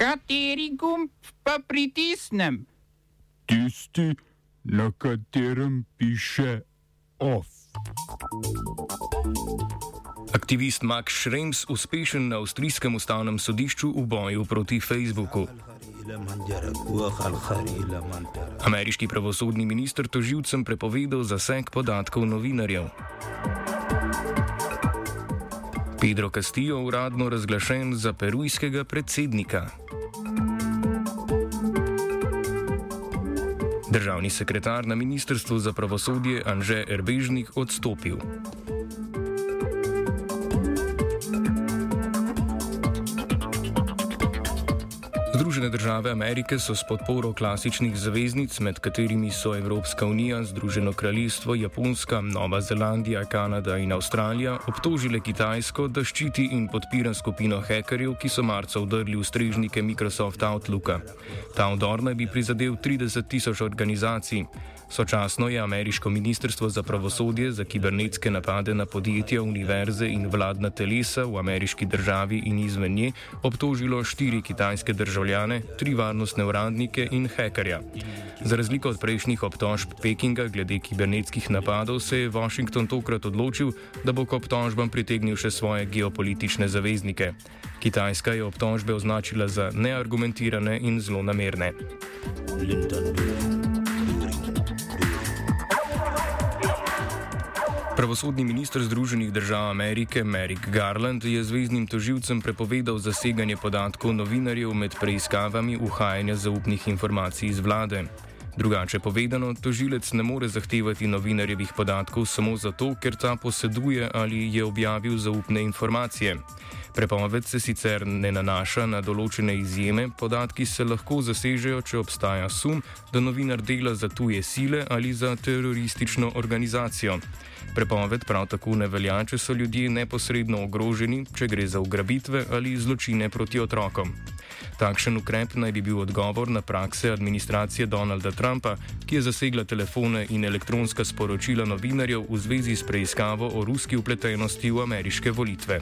Kateri gumb pa pritisnem? Tisti, na katerem piše OF. Aktivist Max Schrems uspešen na avstrijskem ustavnem sodišču v boju proti Facebooku. Ameriški pravosodni minister toživcem prepovedal zaseg podatkov novinarjev. Pedro Castillo uradno razglašen za perujskega predsednika. Državni sekretar na Ministrstvu za pravosodje Anže Erbežnik odstopil. Združene države Amerike so s podporo klasičnih zaveznic, med katerimi so Evropska unija, Združeno kraljestvo, Japonska, Nova Zelandija, Kanada in Avstralija, obtožile Kitajsko, da ščiti in podpira skupino hekerjev, ki so marca vdrli v strežnike Microsoft Outlooka. Ta vdor naj bi prizadel 30 tisoč organizacij. Sočasno je ameriško ministrstvo za pravosodje za kibernetske napade na podjetja, univerze in vladna telesa v ameriški državi in izven nje obtožilo štiri kitajske državljane, tri varnostne uradnike in hekerja. Za razliko od prejšnjih obtožb Pekinga glede kibernetskih napadov se je Washington tokrat odločil, da bo k obtožbam pritegnil še svoje geopolitične zaveznike. Kitajska je obtožbe označila za neargumentirane in zelo namerne. Pravosodni minister Združenih držav Amerike Merrick Garland je zvezdnim toživcem prepovedal zaseganje podatkov novinarjev med preiskavami uhajanja zaupnih informacij iz vlade. Drugače povedano, tožilec ne more zahtevati novinarjevih podatkov samo zato, ker ta poseduje ali je objavil zaupne informacije. Prepoved se sicer ne nanaša na določene izjeme, podatki se lahko zasežejo, če obstaja sum, da novinar dela za tuje sile ali za teroristično organizacijo. Prepoved prav tako ne velja, če so ljudje neposredno ogroženi, če gre za ugrabitve ali zločine proti otrokom. Takšen ukrep naj bi bil odgovor na prakse administracije Donalda Trumpa, ki je zasegla telefone in elektronska sporočila novinarjev v zvezi s preiskavo o ruski upletenosti v ameriške volitve.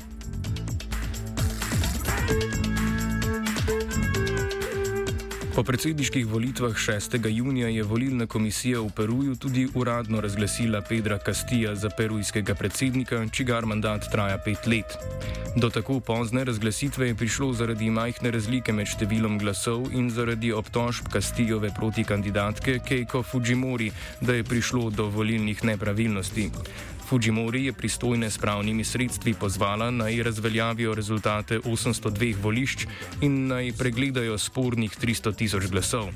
Po predsedniških volitvah 6. junija je volilna komisija v Peruju tudi uradno razglasila Pedra Castilla za perujskega predsednika, čigar mandat traja pet let. Do tako pozne razglasitve je prišlo zaradi majhne razlike med številom glasov in zaradi obtožb Castillove proti kandidatke Keiko Fujimori, da je prišlo do volilnih nepravilnosti. Fujimori je pristojne s pravnimi sredstvi pozvala naj razveljavijo rezultate 802 volišč in naj pregledajo spornih 300 tisoč glasov.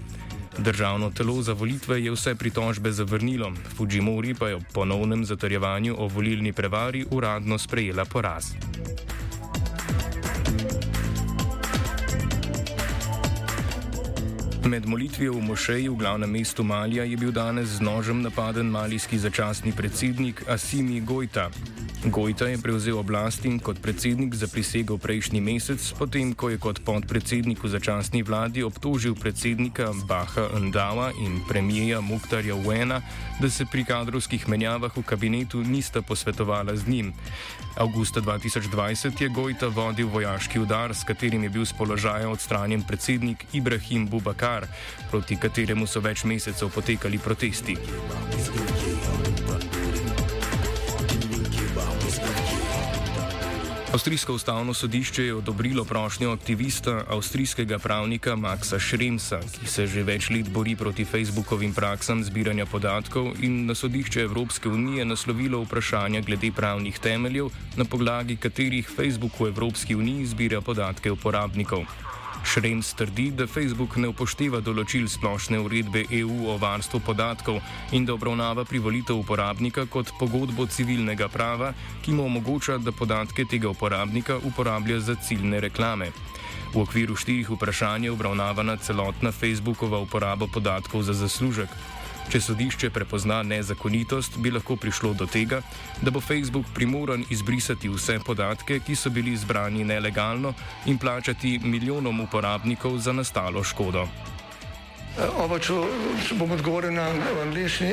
Državno telo za volitve je vse pritožbe zavrnilo, Fujimori pa je ob ponovnem zatrjevanju o volilni prevari uradno sprejela poraz. Med molitvijo v mošeji v glavnem mestu Malija je bil danes z nožem napaden malijski začasni predsednik Asimi Gojta. Gojta je prevzel oblast in kot predsednik zaprisegel prejšnji mesec, potem ko je kot podpredsednik v začasni vladi obtožil predsednika Baha Ndava in premijeja Muktarja Uena, da se pri kadrovskih menjavah v kabinetu nista posvetovala z njim. Augusta 2020 je Gojta vodil vojaški udar, s katerim je bil z položaja odstranjen predsednik Ibrahim Bubakar, proti kateremu so več mesecev potekali protesti. Avstrijsko ustavno sodišče je odobrilo prošnjo aktivista avstrijskega pravnika Maxa Schremsa, ki se že več let bori proti Facebookovim praksam zbiranja podatkov in na sodišče Evropske unije naslovilo vprašanja glede pravnih temeljev, na podlagi katerih Facebook v Evropski uniji zbira podatke uporabnikov. Šrems trdi, da Facebook ne upošteva določil splošne uredbe EU o varstvu podatkov in da obravnava privolitev uporabnika kot pogodbo civilnega prava, ki mu omogoča, da podatke tega uporabnika uporablja za ciljne reklame. V okviru štirih vprašanj je obravnavana celotna Facebookova uporaba podatkov za zaslužek. Če sodišče prepozna nezakonitost, bi lahko prišlo do tega, da bo Facebook primoran izbrisati vse podatke, ki so bili zbrani nelegalno in plačati milijonom uporabnikov za nastalo škodo. Oba, če, bom odgovoril na angliški.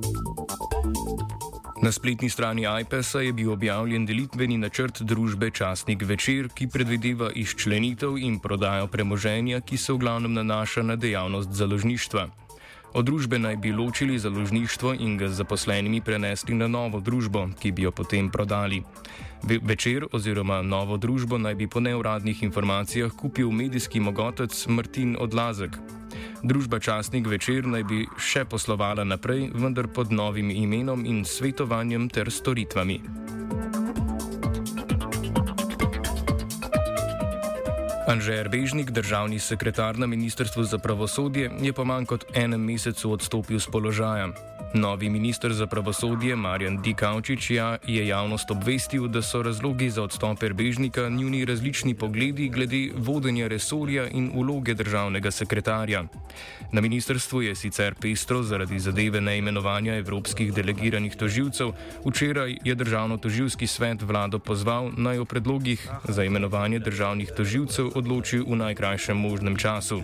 Na spletni strani iPesa je bil objavljen delitveni načrt družbe Časnik večer, ki predvideva izčlenitev in prodajo premoženja, ki se v glavnem nanaša na dejavnost založništva. Od družbe naj bi ločili založništvo in ga z zaposlenimi prenesli na novo družbo, ki bi jo potem prodali. Ve večer oziroma novo družbo naj bi po neuradnih informacijah kupil medijski mogotec Martin Odlazek. Družba Časnik večer naj bi še poslovala naprej, vendar pod novim imenom in svetovanjem ter storitvami. Anžer Bežnik, državni sekretar na Ministrstvu za pravosodje, je po manj kot enem mesecu odstopil z položaja. Novi minister za pravosodje Marjan Dikaučič ja, je javnost obvestil, da so razlogi za odstop Bežnika njuni različni pogledi glede vodenja resorja in uloge državnega sekretarja. Na ministrstvu je sicer pestro zaradi zadeve neimenovanja evropskih delegiranih toživcev. Včeraj je državno-toživski svet vlado pozval naj o predlogih za imenovanje državnih toživcev odloči v najkrajšem možnem času.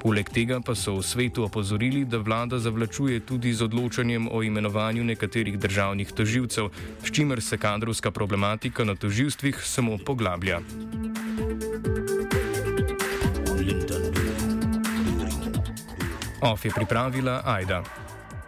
Poleg tega pa so v svetu opozorili, da vlada zavlačuje tudi z odločanjem o imenovanju nekaterih državnih toživcev, s čimer se kadrovska problematika na toživstvih samo poglablja. OF je pripravila Aida.